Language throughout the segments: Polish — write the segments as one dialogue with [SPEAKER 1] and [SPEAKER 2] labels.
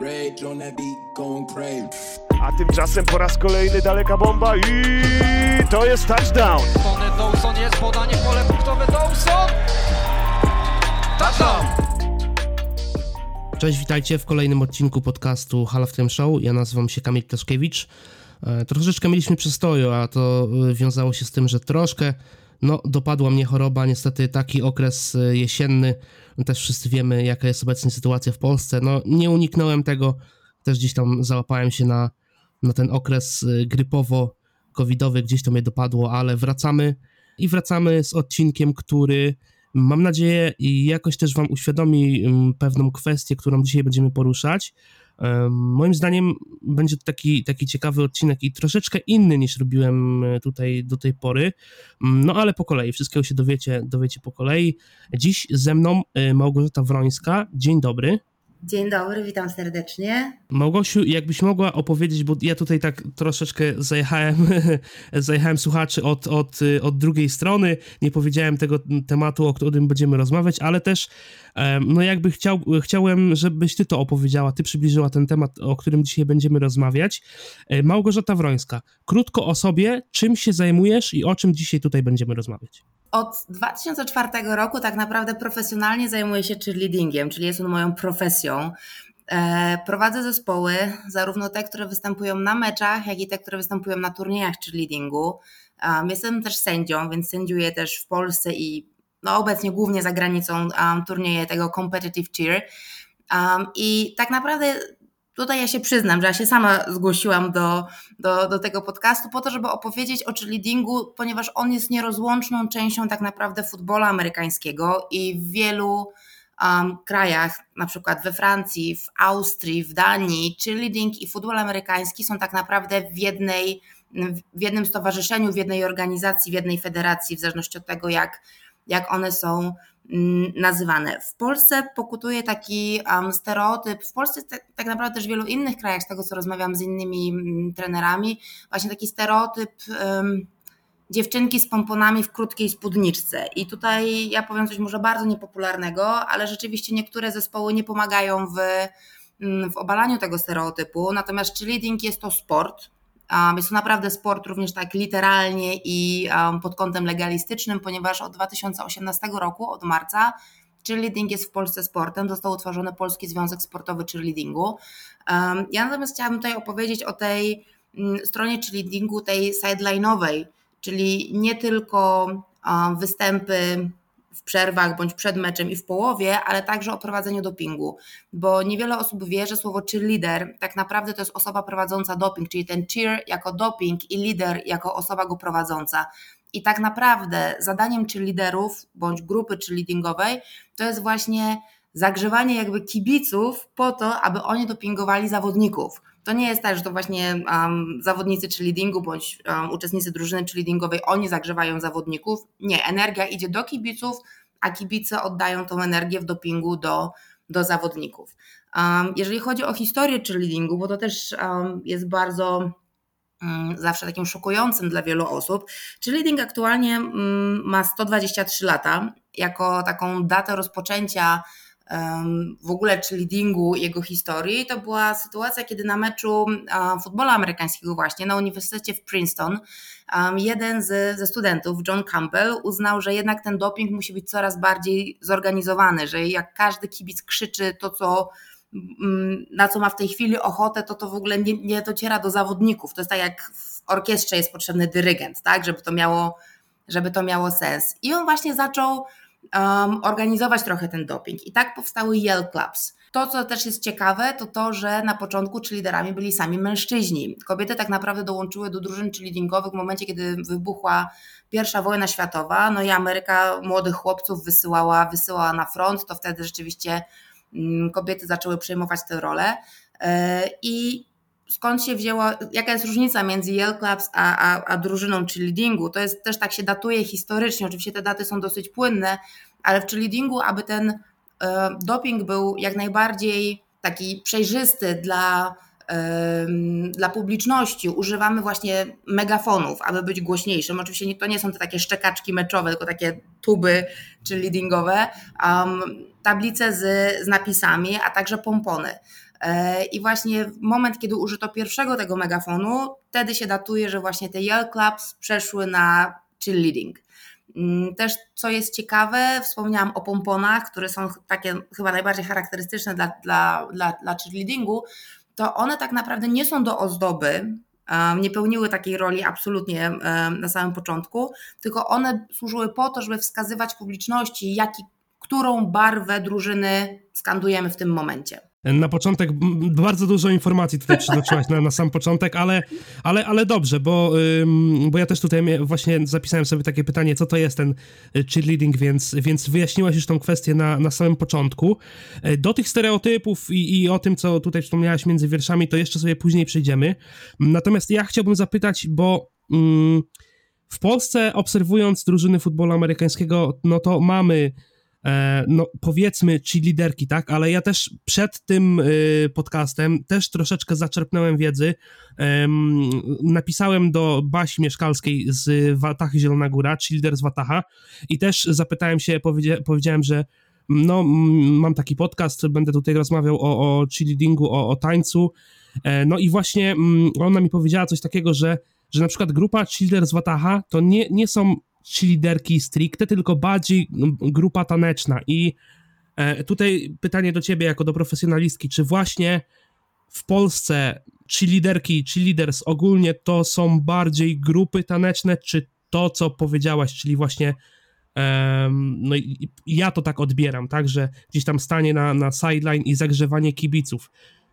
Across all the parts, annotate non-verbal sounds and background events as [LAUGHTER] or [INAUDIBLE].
[SPEAKER 1] Rage on that beat, going crazy.
[SPEAKER 2] A tymczasem po raz kolejny daleka bomba i to jest touchdown.
[SPEAKER 3] Tony Dawson jest podanie pole punktowe Dawson! Touchdown!
[SPEAKER 4] Cześć, witajcie w kolejnym odcinku podcastu Hall of Time Show. Ja nazywam się Kamil Taszkiewicz. E, Troszeczkę mieliśmy przestoju, a to e, wiązało się z tym, że troszkę no, dopadła mnie choroba. Niestety taki okres e, jesienny, też wszyscy wiemy jaka jest obecnie sytuacja w Polsce. No, nie uniknąłem tego, też gdzieś tam załapałem się na, na ten okres e, grypowo-covidowy, gdzieś to mnie dopadło, ale wracamy i wracamy z odcinkiem, który mam nadzieję jakoś też wam uświadomi mm, pewną kwestię, którą dzisiaj będziemy poruszać. Moim zdaniem będzie to taki, taki ciekawy odcinek i troszeczkę inny niż robiłem e, tutaj do tej pory. Mm, No ale po kolei, wszystkiego się dowiecie, dowiecie po kolei. Dziś ze mną e, Małgorzata Wrońska. Dzień dobry.
[SPEAKER 5] Dzień dobry, witam serdecznie.
[SPEAKER 4] Małgosiu, jakbyś mogła opowiedzieć, bo ja tutaj tak troszeczkę zajechałem, [LAUGHS] zajechałem słuchaczy od, od, od drugiej strony, nie powiedziałem tego tematu, o którym będziemy rozmawiać, ale też no jakby chciał, chciałem, żebyś ty to opowiedziała, ty przybliżyła ten temat, o którym dzisiaj będziemy rozmawiać. E, Małgorzata Wrońska, krótko o sobie, czym się zajmujesz i o czym dzisiaj tutaj będziemy rozmawiać.
[SPEAKER 5] Od 2004 roku tak naprawdę profesjonalnie zajmuję się cheerleadingiem, czyli jest on moją profesją. E, Prowadzę zespoły, zarówno te, które występują na meczach, jak i te, które występują na turniejach cheerleadingu. Jestem też sędzią, więc sędziuję też w Polsce i no, obecnie głównie za granicą um, turnieje tego competitive cheer. Um, I tak naprawdę tutaj ja się przyznam, że ja się sama zgłosiłam do, do, do tego podcastu po to, żeby opowiedzieć o cheerleadingu, ponieważ on jest nierozłączną częścią tak naprawdę futbolu amerykańskiego i w wielu um, krajach, na przykład we Francji, w Austrii, w Danii, cheerleading i futbol amerykański są tak naprawdę w jednej w jednym stowarzyszeniu, w jednej organizacji, w jednej federacji, w zależności od tego, jak, jak one są nazywane. W Polsce pokutuje taki um, stereotyp, w Polsce te, tak naprawdę też w wielu innych krajach, z tego co rozmawiam z innymi mm, trenerami, właśnie taki stereotyp um, dziewczynki z pomponami w krótkiej spódniczce. I tutaj ja powiem coś może bardzo niepopularnego, ale rzeczywiście niektóre zespoły nie pomagają w, mm, w obalaniu tego stereotypu, natomiast cheerleading jest to sport, Jest to naprawdę sport również tak literalnie i pod kątem legalistycznym, ponieważ od 2018 roku, od marca, cheerleading jest w Polsce sportem. Został utworzony Polski Związek Sportowy Cheerleadingu. Ja natomiast chciałabym tutaj opowiedzieć o tej mm, stronie cheerleadingu, tej sideline'owej, czyli nie tylko występy w przerwach bądź przed meczem i w połowie, ale także o prowadzeniu dopingu, bo niewiele osób wie, że słowo cheerleader tak naprawdę to jest osoba prowadząca doping, czyli ten cheer jako doping i lider jako osoba go prowadząca. I tak naprawdę zadaniem cheerleaderów bądź grupy cheerleadingowej to jest właśnie zagrzewanie jakby kibiców po to, aby oni dopingowali zawodników. To nie jest tak, że to właśnie um, zawodnicy cheerleadingu bądź um, uczestnicy drużyny cheerleadingowej, oni zagrzewają zawodników. Nie, energia idzie do kibiców, a kibice oddają tą energię w dopingu do, do zawodników. Um, jeżeli chodzi o historię cheerleadingu, bo to też jest bardzo um, zawsze takim szokującym dla wielu osób, cheerleading aktualnie um, ma 123 lata. Jako taką datę rozpoczęcia w ogóle cheerleadingu, jego historii, to była sytuacja, kiedy na meczu futbolu amerykańskiego właśnie na Uniwersytecie w Princeton jeden z, ze studentów, John Campbell, uznał, że jednak ten doping musi być coraz bardziej zorganizowany, że jak każdy kibic krzyczy to, co mm, na co ma w tej chwili ochotę, to to w ogóle nie, nie dociera do zawodników. To jest tak jak w orkiestrze jest potrzebny dyrygent, tak, żeby to miało, żeby to miało sens. I on właśnie zaczął um, organizować trochę ten doping. I tak powstały Yell Clubs. To, co też jest ciekawe, to to, że na początku czy liderami byli sami mężczyźni. Kobiety tak naprawdę dołączyły do drużyn cheerleadingowych w momencie, kiedy wybuchła pierwsza wojna światowa, no i Ameryka młodych chłopców wysyłała, wysyłała na front, to wtedy rzeczywiście mm, kobiety zaczęły przejmować tę rolę. E, I skąd się wzięła, jaka jest różnica między Yale Clubs a, a, a drużyną cheerleadingu. To jest też tak się datuje historycznie, oczywiście te daty są dosyć płynne, ale w cheerleadingu, aby ten e, doping był jak najbardziej taki przejrzysty dla dla publiczności używamy właśnie megafonów, aby być głośniejszym. Oczywiście to nie są te takie szczekaczki meczowe, tylko takie tuby czy um, tablice z, z napisami, a także pompony. E, I właśnie moment, kiedy użyto pierwszego tego megafonu, wtedy się datuje, że właśnie te Yell Clubs przeszły na chill leading. Mm, też co jest ciekawe, wspomniałam o pomponach, które są takie chyba najbardziej charakterystyczne dla, dla, dla, dla cheerleadingu, to one tak naprawdę nie są do ozdoby, nie pełniły takiej roli absolutnie na samym początku, tylko one służyły po to, żeby wskazywać publiczności, jaki, którą barwę drużyny skandujemy w tym momencie.
[SPEAKER 4] Na początek bardzo dużo informacji tutaj przytoczyłaś na, na sam początek, ale, ale, ale dobrze, bo, bo ja też tutaj właśnie zapisałem sobie takie pytanie, co to jest ten y, cheerleading, więc, więc wyjaśniłaś już tą kwestię na, na samym początku. E, do tych stereotypów i, i o tym, co tutaj wspomniałaś między wierszami, to jeszcze sobie później przejdziemy. Natomiast ja chciałbym zapytać, bo... w Polsce, obserwując drużyny futbolu amerykańskiego, no to mamy no powiedzmy liderki, tak, ale ja też przed tym y, podcastem też troszeczkę zaczerpnąłem wiedzy. Napisałem do Basi Mieszkalskiej z Watachy Zielona Góra, lider z Wataha i też zapytałem się, powiedziałem, że no, mam taki podcast, będę tutaj rozmawiał o, o cheerleadingu, o, o tańcu. E, no i właśnie ona mi powiedziała coś takiego, że, że na przykład grupa cheerleader z Wataha to nie, nie są liderki stricte, tylko bardziej grupa taneczna. I e, tutaj pytanie do ciebie, jako do profesjonalistki, czy właśnie w Polsce czy liderki, czy leaders ogólnie to są bardziej grupy taneczne, czy to, co powiedziałaś, czyli właśnie no i ja to tak odbieram, tak, że gdzieś tam stanie na, na sideline i zagrzewanie kibiców.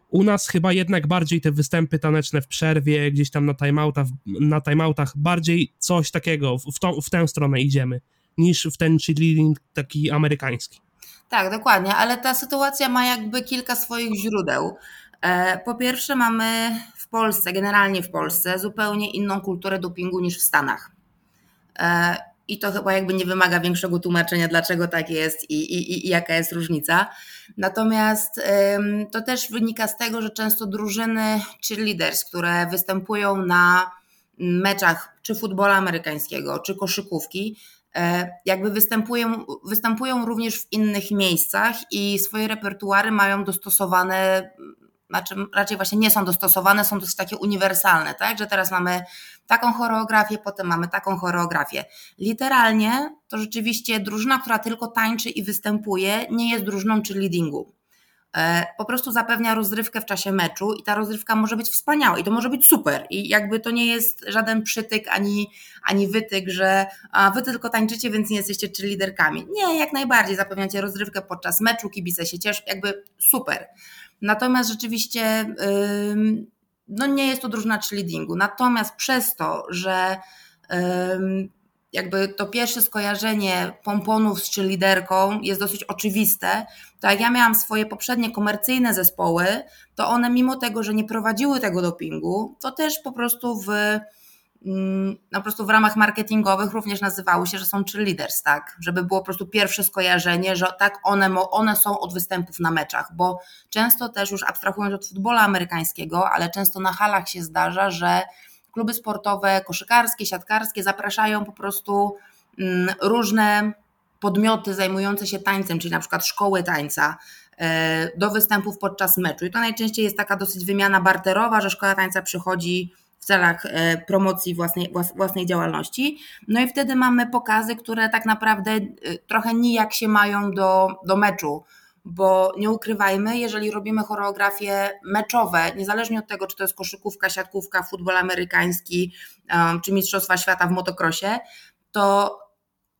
[SPEAKER 4] U nas chyba jednak bardziej te występy taneczne w przerwie, gdzieś tam na timeoutach, na timeoutach bardziej coś takiego, w, to, w tę stronę idziemy, niż w ten cheerleading taki amerykański.
[SPEAKER 5] Tak, dokładnie, ale ta sytuacja ma jakby kilka swoich źródeł. E, po pierwsze, mamy w Polsce, generalnie w Polsce, zupełnie inną kulturę dopingu niż w Stanach. I to chyba jakby nie wymaga większego tłumaczenia, dlaczego tak jest i, i, i jaka jest różnica. Natomiast to też wynika z tego, że często drużyny cheerleaders, które występują na meczach czy futbola amerykańskiego, czy koszykówki, e, jakby występują, występują również w innych miejscach i swoje repertuary mają dostosowane znaczy raczej właśnie nie są dostosowane, są dosyć takie uniwersalne, tak? Że teraz mamy taką choreografię, potem mamy taką choreografię. Literalnie to rzeczywiście drużyna, która tylko tańczy i występuje, nie jest drużyną czy leadingu. E, po prostu zapewnia rozrywkę w czasie meczu i ta rozrywka może być wspaniała i to może być super. I jakby to nie jest żaden przytyk ani, ani wytyk, że a wy tylko tańczycie, więc nie jesteście czy liderkami. Nie, jak najbardziej zapewniacie rozrywkę podczas meczu, kibice się cieszą, jakby super. Natomiast rzeczywiście no nie jest to drużyna cheerleadingu. Natomiast przez to, że jakby to pierwsze skojarzenie pomponów z cheerleaderką jest dosyć oczywiste, to jak ja miałam swoje poprzednie komercyjne zespoły, to one mimo tego, że nie prowadziły tego dopingu, to też po prostu w Mm, no po prostu w ramach marketingowych również nazywały się, że są cheerleaders, tak? Żeby było po prostu pierwsze skojarzenie, że tak one, one są od występów na meczach, bo często też już abstrahując od futbola amerykańskiego, ale często na halach się zdarza, że kluby sportowe, koszykarskie, siatkarskie zapraszają po prostu mm, różne podmioty zajmujące się tańcem, czyli na przykład szkoły tańca, e, do występów podczas meczu. I to najczęściej jest taka dosyć wymiana barterowa, że szkoła tańca przychodzi w celach e, promocji własnej, własnej działalności. No i wtedy mamy pokazy, które tak naprawdę e, trochę nijak się mają do, do meczu, bo nie ukrywajmy, jeżeli robimy choreografie meczowe, niezależnie od tego, czy to jest koszykówka, siatkówka, futbol amerykański, czy Mistrzostwa Świata w motocrossie, to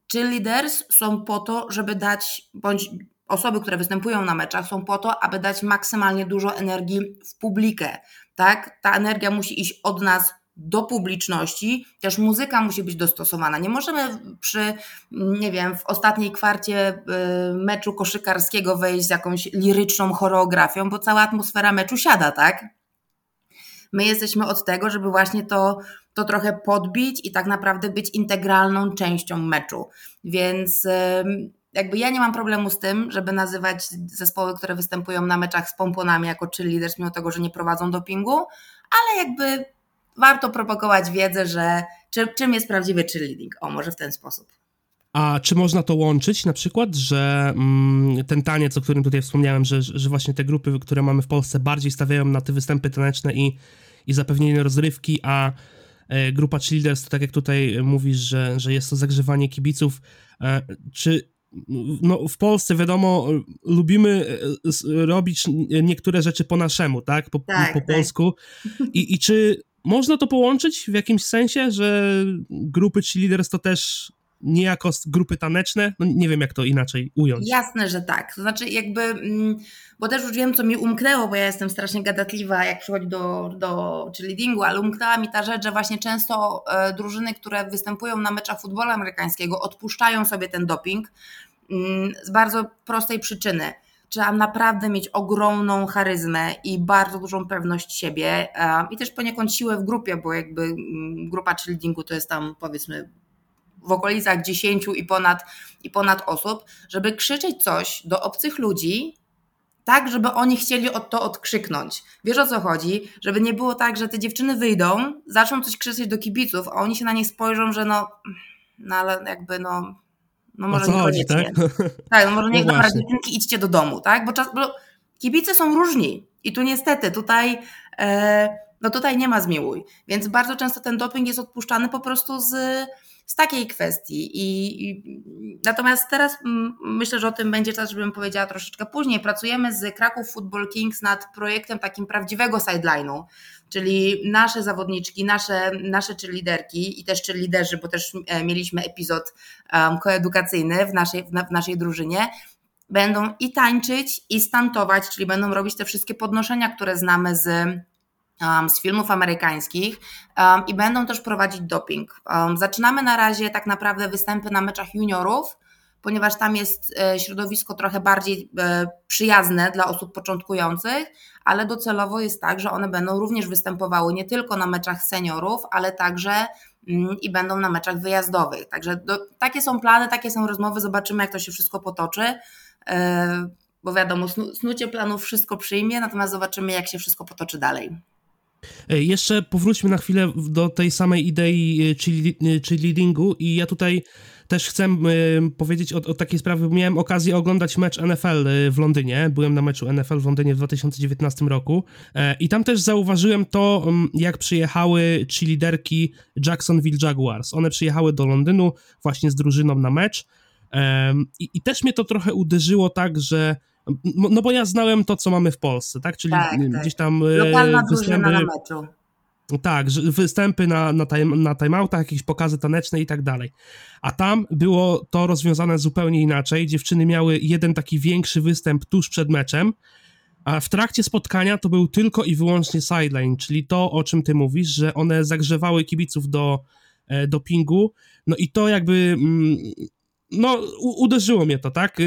[SPEAKER 5] czy leaders są po to, żeby dać, bądź osoby, które występują na meczach, są po to, aby dać maksymalnie dużo energii w publikę tak? Ta energia musi iść od nas do publiczności, też muzyka musi być dostosowana. Nie możemy przy, nie wiem, w ostatniej kwarcie y, meczu koszykarskiego wejść z jakąś liryczną choreografią, bo cała atmosfera meczu siada, tak? My jesteśmy od tego, żeby właśnie to, to trochę podbić i tak naprawdę być integralną częścią meczu. Więc jakby ja nie mam problemu z tym, żeby nazywać zespoły, które występują na meczach z pomponami jako cheerleaders, mimo tego, że nie prowadzą dopingu, ale jakby warto propagować wiedzę, że czy, czym jest prawdziwy cheerleading. O, może w ten sposób.
[SPEAKER 4] A czy można to łączyć na przykład, że mm, ten taniec, o którym tutaj wspomniałem, że, że właśnie te grupy, które mamy w Polsce bardziej stawiają na te występy taneczne i, i zapewnienie rozrywki, a e, grupa cheerleaders, to tak jak tutaj mówisz, że, że jest to zagrzewanie kibiców, e, czy no, w Polsce wiadomo, lubimy e, robić niektóre rzeczy po naszemu, tak? Po,
[SPEAKER 5] Tak,
[SPEAKER 4] po
[SPEAKER 5] tak.
[SPEAKER 4] polsku. I, I czy można to połączyć w jakimś sensie, że grupy cheerleaders to też niejako grupy taneczne? No nie wiem, jak to inaczej ująć.
[SPEAKER 5] Jasne, że tak. To znaczy jakby, mm, bo też już wiem, co mi umknęło, bo ja jestem strasznie gadatliwa, jak przychodzi do, do cheerleadingu, ale umknęła mi ta rzecz, że właśnie często e, drużyny, które występują na meczach futbolu amerykańskiego, odpuszczają sobie ten doping mm, z bardzo prostej przyczyny. Trzeba naprawdę mieć ogromną charyzmę i bardzo dużą pewność siebie i też poniekąd siłę w grupie, bo jakby mm, grupa cheerleadingu to jest tam powiedzmy w okolicach 10 i ponad, i ponad osób, żeby krzyczeć coś do obcych ludzi, tak, żeby oni chcieli od to odkrzyknąć. Wiesz o co chodzi? Żeby nie było tak, że te dziewczyny wyjdą, zaczną coś krzyczeć do kibiców, a oni się na nie spojrzą, że no, no ale jakby no, no
[SPEAKER 4] O
[SPEAKER 5] może
[SPEAKER 4] chodzi,
[SPEAKER 5] niekoniecznie.
[SPEAKER 4] tak? [LAUGHS]
[SPEAKER 5] Tak, no może
[SPEAKER 4] No
[SPEAKER 5] niech dobra,
[SPEAKER 4] właśnie.
[SPEAKER 5] dziewczynki idźcie do domu, tak? Bo, czas, bo kibice są różni i tu niestety, tutaj, e, no tutaj nie ma zmiłuj. Więc bardzo często ten doping jest odpuszczany po prostu z, z takiej kwestii. I, i, natomiast teraz myślę, że o tym będzie czas, żebym powiedziała troszeczkę później. Pracujemy z Kraków Football Kings nad projektem takim prawdziwego sideline'u, czyli nasze zawodniczki, nasze, nasze cheerleaderki i też cheerleaderzy, bo też e, mieliśmy epizod um, koedukacyjny w naszej, w, na, w naszej drużynie, będą i tańczyć, i stantować, czyli będą robić te wszystkie podnoszenia, które znamy z, z filmów amerykańskich um, i będą też prowadzić doping. Um, zaczynamy na razie tak naprawdę występy na meczach juniorów, ponieważ tam jest e, środowisko trochę bardziej e, przyjazne dla osób początkujących, ale docelowo jest tak, że one będą również występowały nie tylko na meczach seniorów, ale także mm, i będą na meczach wyjazdowych. Także do, takie są plany, takie są rozmowy, zobaczymy jak to się wszystko potoczy. E, Bo wiadomo, snu, snucie planów wszystko przyjmie, natomiast zobaczymy, jak się wszystko potoczy dalej.
[SPEAKER 4] Ej, Jeszcze powróćmy na chwilę do tej samej idei e, cheerle- e, cheerleadingu i ja tutaj też chcę e, powiedzieć o, o takiej sprawie, miałem okazję oglądać mecz NFL e, w Londynie, byłem na meczu NFL w Londynie w 2019 roku. E, i tam też zauważyłem to, m, jak przyjechały cheerleaderki Jacksonville Jaguars. One przyjechały do Londynu właśnie z drużyną na mecz. I, i też mnie to trochę uderzyło tak, że no no bo ja znałem to, co mamy w Polsce, tak? Czyli
[SPEAKER 5] Tak, tak.
[SPEAKER 4] gdzieś tam e,
[SPEAKER 5] Lokalna
[SPEAKER 4] występy-
[SPEAKER 5] na meczu.
[SPEAKER 4] tak, występy na, na, time, na timeoutach, jakieś pokazy taneczne i tak dalej. A tam było to rozwiązane zupełnie inaczej. Dziewczyny miały jeden taki większy występ tuż przed meczem, a w trakcie spotkania to był tylko i wyłącznie sideline, czyli to, o czym ty mówisz, że one zagrzewały kibiców do e, dopingu. No i to jakby. mm, No, uderzyło mnie to, tak?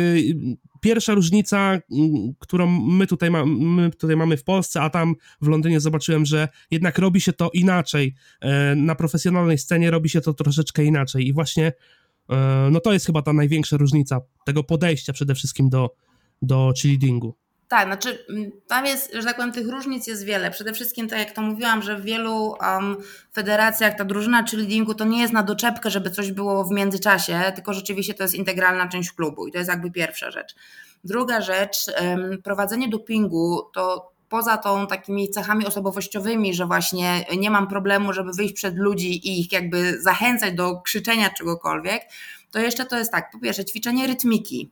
[SPEAKER 4] Pierwsza różnica, mm, którą my tutaj, ma, my tutaj mamy w Polsce, a tam w Londynie zobaczyłem, że jednak robi się to inaczej. E, Na profesjonalnej scenie robi się to troszeczkę inaczej. I właśnie e, no to jest chyba ta największa różnica tego podejścia przede wszystkim do, do cheerleadingu.
[SPEAKER 5] Tak, znaczy mm, tam jest, że tak powiem, tych różnic jest wiele. Przede wszystkim, tak jak to mówiłam, że w wielu um, federacjach ta drużyna cheerleadingu to nie jest na doczepkę, żeby coś było w międzyczasie, tylko rzeczywiście to jest integralna część klubu i to jest jakby pierwsza rzecz. Druga rzecz, um, prowadzenie dopingu to poza tą takimi cechami osobowościowymi, że właśnie nie mam problemu, żeby wyjść przed ludzi i ich jakby zachęcać do krzyczenia czegokolwiek, to jeszcze to jest tak, po pierwsze ćwiczenie rytmiki,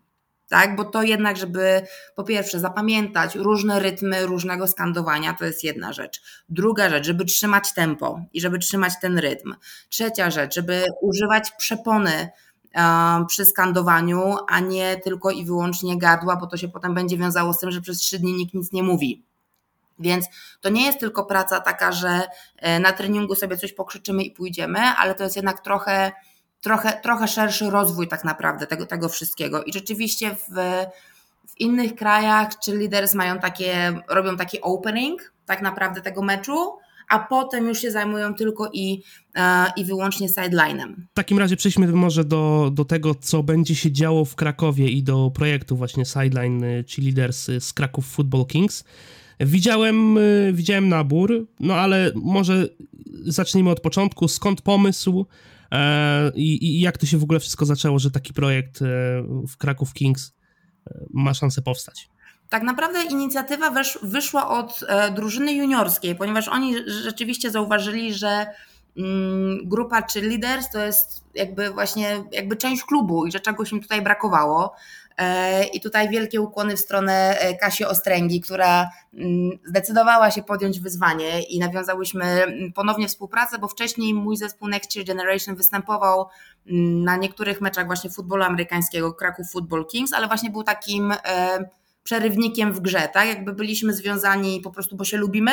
[SPEAKER 5] tak? Bo to jednak, żeby po pierwsze zapamiętać różne rytmy różnego skandowania, to jest jedna rzecz. Druga rzecz, żeby trzymać tempo i żeby trzymać ten rytm. Trzecia rzecz, żeby używać przepony przy skandowaniu, a nie tylko i wyłącznie gardła, bo to się potem będzie wiązało z tym, że przez trzy dni nikt nic nie mówi. Więc to nie jest tylko praca taka, że e, na treningu sobie coś pokrzyczymy i pójdziemy, ale to jest jednak trochę trochę, trochę szerszy rozwój tak naprawdę tego, tego wszystkiego. I rzeczywiście w, w innych krajach czy leaders mają takie, robią taki opening tak naprawdę tego meczu, a potem już się zajmują tylko i, e, i wyłącznie sidelinem.
[SPEAKER 4] W takim razie przejdźmy może do, do tego, co będzie się działo w Krakowie i do projektu właśnie Sideline Cheerleaders z Kraków Football Kings. Widziałem, widziałem nabór, no ale może zacznijmy od początku. Skąd pomysł i, i jak to się w ogóle wszystko zaczęło, że taki projekt w Kraków Kings ma szansę powstać?
[SPEAKER 5] Tak naprawdę inicjatywa wesz, wyszła od e, drużyny juniorskiej, ponieważ oni rzeczywiście zauważyli, że mm, grupa cheerleaders to jest jakby właśnie jakby część klubu i że czegoś im tutaj brakowało. E, I tutaj wielkie ukłony w stronę e, Kasi Ostręgi, która mm, zdecydowała się podjąć wyzwanie i nawiązałyśmy mm, ponownie współpracę, bo wcześniej mój zespół Next Year Generation występował mm, na niektórych meczach właśnie futbolu amerykańskiego, Kraków Football Kings, ale właśnie był takim e, przerywnikiem w grze, tak? Jakby byliśmy związani po prostu, bo się lubimy,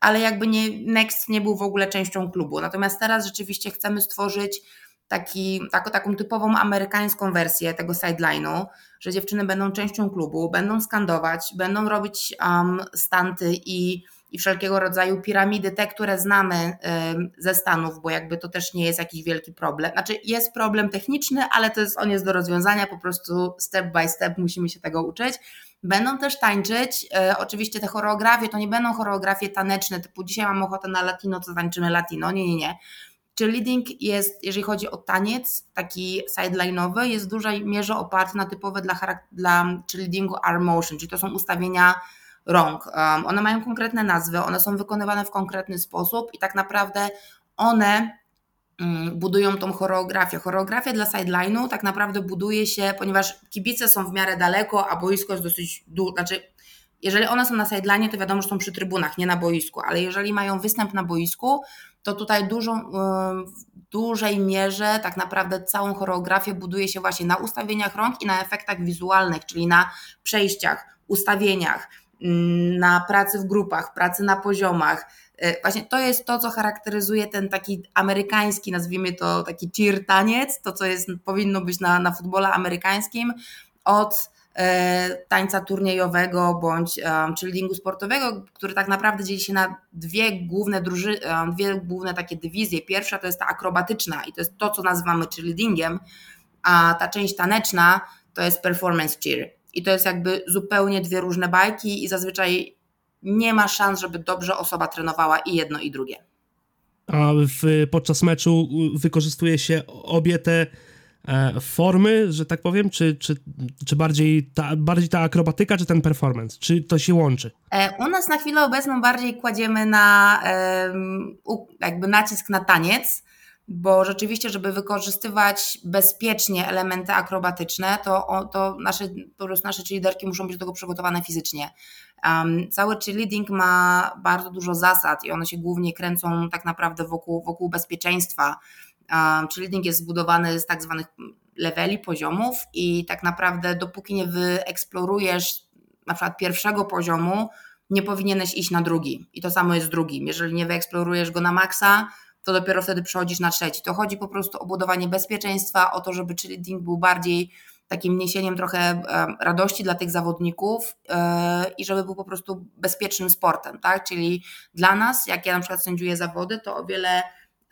[SPEAKER 5] ale jakby nie, Next nie był w ogóle częścią klubu. Natomiast teraz rzeczywiście chcemy stworzyć taki, taką, taką typową amerykańską wersję tego sideline'u, że dziewczyny będą częścią klubu, będą skandować, będą robić um, stanty i, i wszelkiego rodzaju piramidy, te, które znamy um, ze Stanów, bo jakby to też nie jest jakiś wielki problem. Znaczy jest problem techniczny, ale to jest, on jest do rozwiązania, po prostu step by step musimy się tego uczyć. Będą też tańczyć, e, oczywiście te choreografie to nie będą choreografie taneczne, typu dzisiaj mam ochotę na latino, to tańczymy latino, nie, nie, nie Cheerleading jest, jeżeli chodzi o taniec, taki sideline'owy, jest w dużej mierze oparty na typowe dla, dla cheerleadingu arm motion, czyli to są ustawienia rąk. Um, one mają konkretne nazwy, one są wykonywane w konkretny sposób i tak naprawdę one um, budują tą choreografię. Choreografia dla sideline'u tak naprawdę buduje się, ponieważ kibice są w miarę daleko, a boisko jest dosyć duże, znaczy jeżeli one są na sideline, to wiadomo, że są przy trybunach, nie na boisku, ale jeżeli mają występ na boisku, to tutaj dużą, w dużej mierze tak naprawdę całą choreografię buduje się właśnie na ustawieniach rąk i na efektach wizualnych, czyli na przejściach, ustawieniach, mm, na pracy w grupach, pracy na poziomach. E, właśnie to jest to, co charakteryzuje ten taki amerykański, nazwijmy to taki cheer taniec, to co jest, powinno być na, na futbolu amerykańskim, od tańca turniejowego bądź cheerleadingu sportowego, który tak naprawdę dzieli się na dwie główne druży, dwie główne takie dywizje. Pierwsza to jest ta akrobatyczna i to jest to, co nazywamy cheerleadingiem, a ta część taneczna to jest performance cheer. I to jest jakby zupełnie dwie różne bajki i zazwyczaj nie ma szans, żeby dobrze osoba trenowała i jedno i drugie.
[SPEAKER 4] A w, podczas meczu wykorzystuje się obie te E, formy, że tak powiem, czy, czy, czy bardziej, ta, bardziej ta akrobatyka, czy ten performance? Czy to się łączy?
[SPEAKER 5] E, u nas na chwilę obecną bardziej kładziemy na jakby nacisk na taniec, bo rzeczywiście, żeby wykorzystywać bezpiecznie elementy akrobatyczne, to, to nasze, po prostu nasze cheerleaderki muszą być do tego przygotowane fizycznie. Um, cały cheerleading ma bardzo dużo zasad i one się głównie kręcą tak naprawdę wokół, wokół bezpieczeństwa Cheerleading jest zbudowany z tak zwanych leveli, poziomów i tak naprawdę dopóki nie wyeksplorujesz na przykład pierwszego poziomu, nie powinieneś iść na drugi. I to samo jest z drugim. Jeżeli nie wyeksplorujesz go na maksa, to dopiero wtedy przechodzisz na trzeci. To chodzi po prostu o budowanie bezpieczeństwa, o to, żeby cheerleading był bardziej takim niesieniem trochę radości dla tych zawodników e, i żeby był po prostu bezpiecznym sportem, tak? Czyli dla nas, jak ja na przykład sędziuję zawody, to o wiele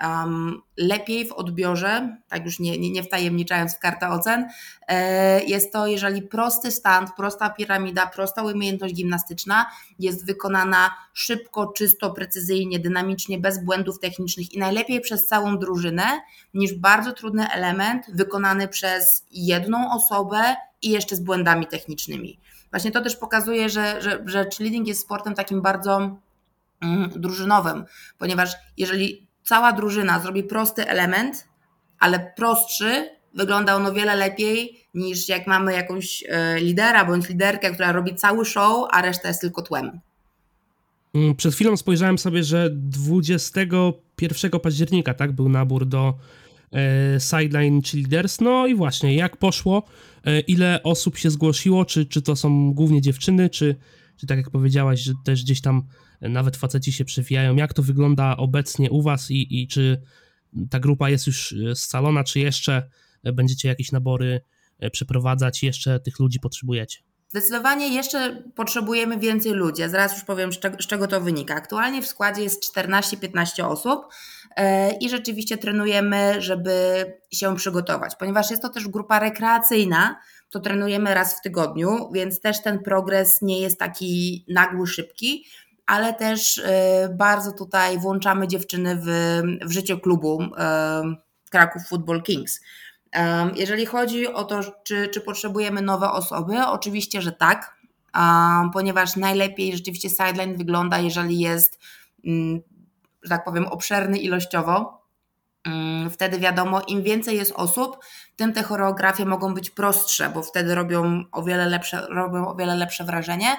[SPEAKER 5] um, lepiej w odbiorze, tak już nie, nie, nie wtajemniczając w kartę ocen, e, jest to, jeżeli prosty stand, prosta piramida, prosta umiejętność gimnastyczna jest wykonana szybko, czysto, precyzyjnie, dynamicznie, bez błędów technicznych i najlepiej przez całą drużynę, niż bardzo trudny element wykonany przez jedną osobę i jeszcze z błędami technicznymi. Właśnie to też pokazuje, że, że, że cheerleading jest sportem takim bardzo mm, drużynowym, ponieważ jeżeli cała drużyna zrobi prosty element, ale prostszy, wygląda on o wiele lepiej niż jak mamy jakąś e, lidera bądź liderkę, która robi cały show, a reszta jest tylko tłem.
[SPEAKER 4] Mm, przed chwilą spojrzałem sobie, że 21 października tak, był nabór do e, Sideline Cheerleaders. No i właśnie, jak poszło? E, ile osób się zgłosiło? Czy, czy to są głównie dziewczyny, czy, czy tak jak powiedziałaś, że też gdzieś tam nawet faceci się przewijają. Jak to wygląda obecnie u Was i, i czy ta grupa jest już e, scalona, czy jeszcze będziecie jakieś nabory e, przeprowadzać, jeszcze tych ludzi potrzebujecie?
[SPEAKER 5] Zdecydowanie jeszcze potrzebujemy więcej ludzi. Zaraz już powiem, z czego, to wynika. Aktualnie w składzie jest 14-15 osób e, i rzeczywiście trenujemy, żeby się przygotować. Ponieważ jest to też grupa rekreacyjna, to trenujemy raz w tygodniu, więc też ten progres nie jest taki nagły, szybki, ale też e, bardzo tutaj włączamy dziewczyny w, w życie klubu e, Kraków Football Kings. Jeżeli chodzi o to, czy, czy potrzebujemy nowe osoby, oczywiście, że tak, ponieważ najlepiej rzeczywiście sideline wygląda, jeżeli jest, mm, że tak powiem, obszerny ilościowo. Mm, wtedy wiadomo, im więcej jest osób, tym te choreografie mogą być prostsze, bo wtedy robią o wiele lepsze, robią o wiele lepsze wrażenie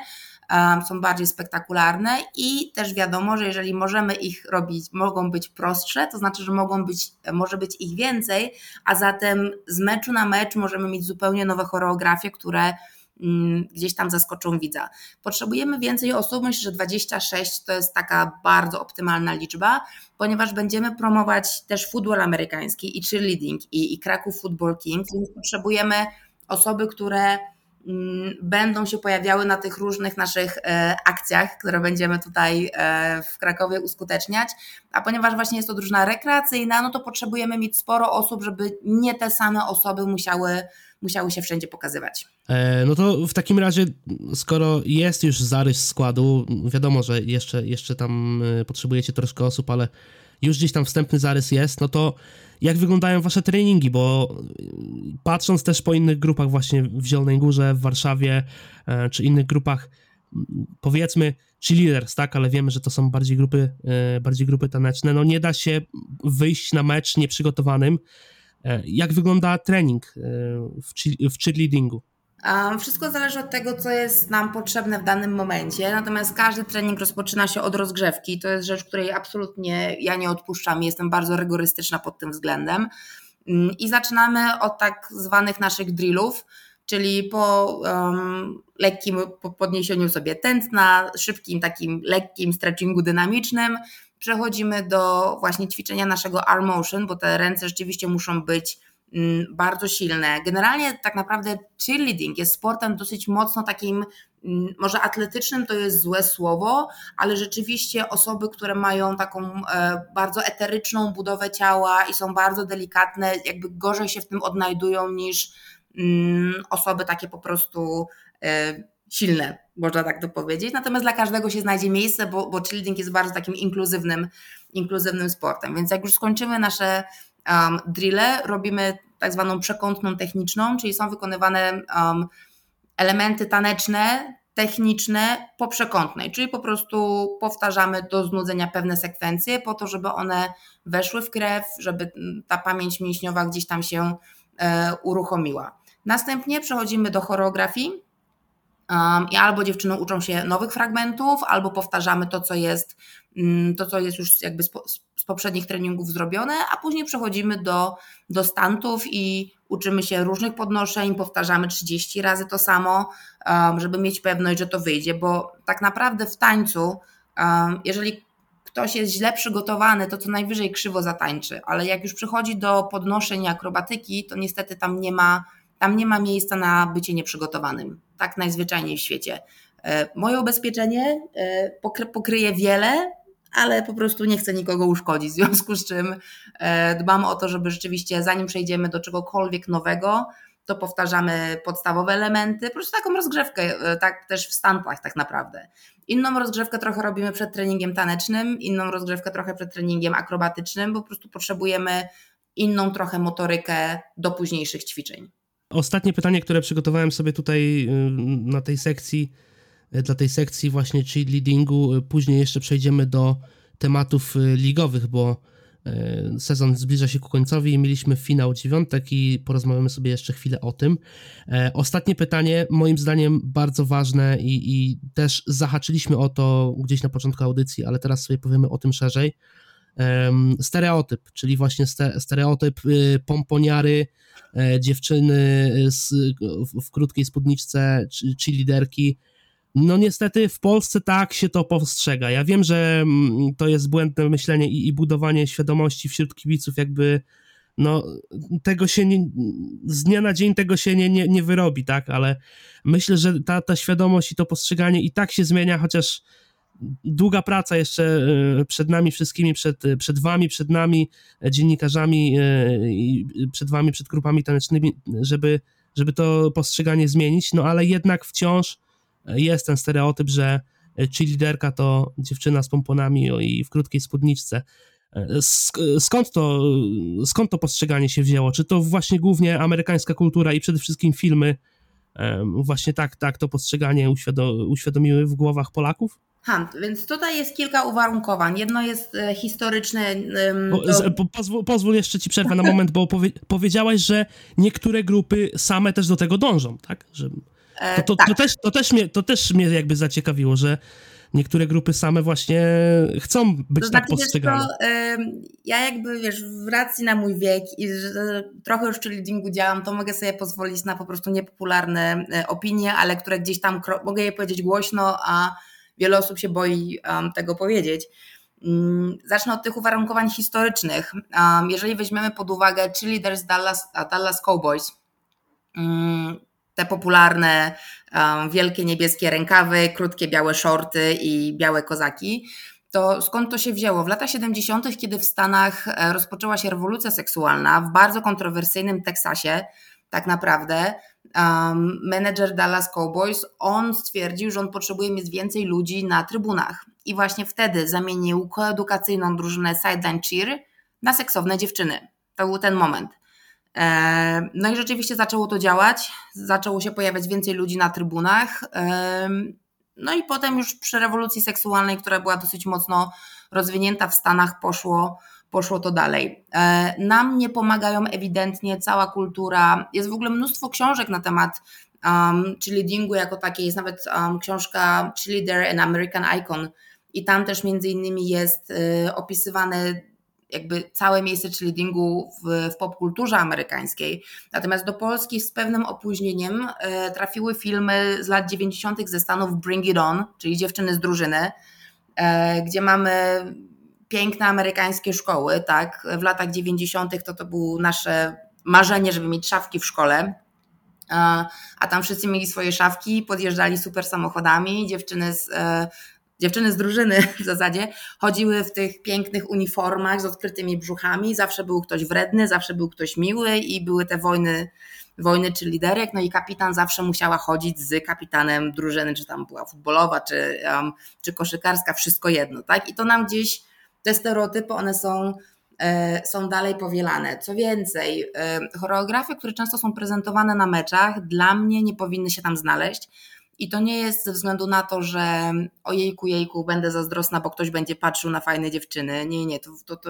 [SPEAKER 5] są bardziej spektakularne i też wiadomo, że jeżeli możemy ich robić, mogą być prostsze, to znaczy, że mogą być, może być ich więcej, a zatem z meczu na mecz możemy mieć zupełnie nowe choreografie, które mm, gdzieś tam zaskoczą widza. Potrzebujemy więcej osób, myślę, że 26 to jest taka bardzo optymalna liczba, ponieważ będziemy promować też futbol amerykański i cheerleading i, i Kraków Football Kings, więc potrzebujemy osoby, które będą się pojawiały na tych różnych naszych e, akcjach, które będziemy tutaj e, w Krakowie uskuteczniać. A ponieważ właśnie jest to drużyna rekreacyjna, no to potrzebujemy mieć sporo osób, żeby nie te same osoby musiały, musiały się wszędzie pokazywać.
[SPEAKER 4] E, no to w takim razie, skoro jest już zarys składu, wiadomo, że jeszcze, jeszcze tam potrzebujecie troszkę osób, ale już gdzieś tam wstępny zarys jest, no to jak wyglądają wasze treningi, bo patrząc też po innych grupach właśnie w Zielonej Górze, w Warszawie, e, czy innych grupach, powiedzmy cheerleaders, tak, ale wiemy, że to są bardziej grupy, e, bardziej grupy taneczne, no nie da się wyjść na mecz nieprzygotowanym. E, jak wygląda trening w cheerleadingu?
[SPEAKER 5] Wszystko zależy od tego, co jest nam potrzebne w danym momencie, natomiast każdy trening rozpoczyna się od rozgrzewki. To jest rzecz, której absolutnie ja nie odpuszczam jestem bardzo rygorystyczna pod tym względem. Mm, I zaczynamy od tak zwanych naszych drillów, czyli po um, lekkim podniesieniu sobie tętna, szybkim takim lekkim stretchingu dynamicznym, przechodzimy do właśnie ćwiczenia naszego arm motion, bo te ręce rzeczywiście muszą być bardzo silne. Generalnie tak naprawdę cheerleading jest sportem dosyć mocno takim, mm, może atletycznym to jest złe słowo, ale rzeczywiście osoby, które mają taką e, bardzo eteryczną budowę ciała i są bardzo delikatne, jakby gorzej się w tym odnajdują niż mm, osoby takie po prostu e, silne, można tak to powiedzieć. Natomiast dla każdego się znajdzie miejsce, bo, bo cheerleading jest bardzo takim inkluzywnym, inkluzywnym sportem. Więc jak już skończymy nasze um, drille, robimy tak zwaną przekątną techniczną, czyli są wykonywane um, elementy taneczne, techniczne po przekątnej, czyli po prostu powtarzamy do znudzenia pewne sekwencje po to, żeby one weszły w krew, żeby ta pamięć mięśniowa gdzieś tam się e, uruchomiła. Następnie przechodzimy do choreografii, I albo dziewczyny uczą się nowych fragmentów, albo powtarzamy to, co jest, mm, to, co jest już jakby z, poprzednich treningów zrobione, a później przechodzimy do, do stantów i uczymy się różnych podnoszeń, powtarzamy 30 razy to samo, żeby mieć pewność, że to wyjdzie, bo tak naprawdę w tańcu, jeżeli ktoś jest źle przygotowany, to co najwyżej krzywo zatańczy, ale jak już przychodzi do podnoszeń akrobatyki, to niestety tam nie ma tam nie ma miejsca na bycie nieprzygotowanym. Tak najzwyczajniej w świecie. E, moje ubezpieczenie e, pokryje wiele, ale po prostu nie chcę nikogo uszkodzić, w związku z czym e, dbam o to, żeby rzeczywiście zanim przejdziemy do czegokolwiek nowego, to powtarzamy podstawowe elementy, po prostu taką rozgrzewkę, tak też w stantach tak naprawdę. Inną rozgrzewkę trochę robimy przed treningiem tanecznym, inną rozgrzewkę trochę przed treningiem akrobatycznym, bo po prostu potrzebujemy inną trochę motorykę do późniejszych ćwiczeń.
[SPEAKER 4] Ostatnie pytanie, które przygotowałem sobie tutaj y, na tej sekcji, y, dla tej sekcji właśnie cheerleadingu, y, później jeszcze przejdziemy do tematów ligowych, bo sezon zbliża się ku końcowi i mieliśmy finał dziewiątek i porozmawiamy sobie jeszcze chwilę o tym. E, ostatnie pytanie, moim zdaniem bardzo ważne i, i też zahaczyliśmy o to gdzieś na początku audycji, ale teraz sobie powiemy o tym szerzej. Stereotyp, czyli właśnie stereotyp pomponiary, E, dziewczyny z, w, krótkiej spódniczce czy, czy liderki. No niestety w Polsce tak się to postrzega. Ja wiem, że mm, to jest błędne myślenie i, i budowanie świadomości wśród kibiców jakby no tego się nie, z dnia na dzień tego się nie, nie, nie wyrobi, tak, ale myślę, że ta, ta świadomość i to postrzeganie i tak się zmienia, chociaż długa praca jeszcze e, przed nami wszystkimi, przed, przed wami, przed nami, e, dziennikarzami e, i przed wami, przed grupami tanecznymi, żeby, żeby to postrzeganie zmienić, no ale jednak wciąż jest ten stereotyp, że cheerleaderka to dziewczyna z pomponami i w krótkiej spódniczce. Skąd to, skąd to postrzeganie się wzięło? Czy to właśnie głównie amerykańska kultura i przede wszystkim filmy właśnie tak, tak to postrzeganie uświadomiły w głowach Polaków?
[SPEAKER 5] Ha, więc tutaj jest kilka uwarunkowań. Jedno jest e, historyczne.
[SPEAKER 4] To... Pozwól, pozwól, jeszcze ci przerwę na moment, bo powie, powiedziałaś, że niektóre grupy same też do tego dążą, tak? Że to, to, tak. to, też, to, też mnie, to też mnie jakby zaciekawiło, że niektóre grupy same właśnie chcą być to tak znaczy, postrzegane. To,
[SPEAKER 5] ja jakby, wiesz, w racji na mój wiek i że trochę już w cheerleadingu działam, to mogę sobie pozwolić na po prostu niepopularne e, opinie, ale które gdzieś tam, mogę je powiedzieć głośno, a wiele osób się boi tego powiedzieć. Um, zacznę od tych uwarunkowań historycznych. Jeżeli weźmiemy pod uwagę cheerleaders Dallas, Dallas Cowboys, mm, te popularne, wielkie niebieskie rękawy, krótkie białe shorty i białe kozaki, to skąd to się wzięło? W latach 70., kiedy w Stanach e, rozpoczęła się rewolucja seksualna, w bardzo kontrowersyjnym Teksasie, tak naprawdę, um, menedżer Dallas Cowboys, on stwierdził, że on potrzebuje mieć więcej ludzi na trybunach. I właśnie wtedy zamienił koedukacyjną drużynę Sideline Cheer na seksowne dziewczyny. To był ten moment. No i rzeczywiście zaczęło to działać, zaczęło się pojawiać więcej ludzi na trybunach. No i potem już przy rewolucji seksualnej, która była dosyć mocno rozwinięta w Stanach, poszło, poszło to dalej. E, nam nie pomagają ewidentnie cała kultura. Jest w ogóle mnóstwo książek na temat um, cheerleadingu jako takiej. Jest nawet um, książka Cheerleader and American Icon i tam też między innymi jest y, opisywane jakby całe miejsce cheerleadingu w, w popkulturze amerykańskiej. Natomiast do Polski z pewnym opóźnieniem y, trafiły filmy z lat 90. ze Stanów Bring It On, czyli Dziewczyny z drużyny, y, gdzie mamy piękne amerykańskie szkoły, tak? W latach 90. to to było nasze marzenie, żeby mieć szafki w szkole. A tam wszyscy mieli swoje szafki, podjeżdżali super samochodami, dziewczyny z, e, dziewczyny z drużyny [LAUGHS] w zasadzie chodziły w tych pięknych uniformach z odkrytymi brzuchami, zawsze był ktoś wredny, zawsze był ktoś miły i były te wojny, wojny czy liderek, no i kapitan zawsze musiała chodzić z kapitanem drużyny, czy tam była futbolowa, czy, um, czy koszykarska, wszystko jedno, tak? I to nam gdzieś te stereotypy, one są, e, są dalej powielane. Co więcej, e, choreografie, które często są prezentowane na meczach, dla mnie nie powinny się tam znaleźć. I to nie jest ze względu na to, że ojejku, jejku, będę zazdrosna, bo ktoś będzie patrzył na fajne dziewczyny. Nie, nie, to, to, to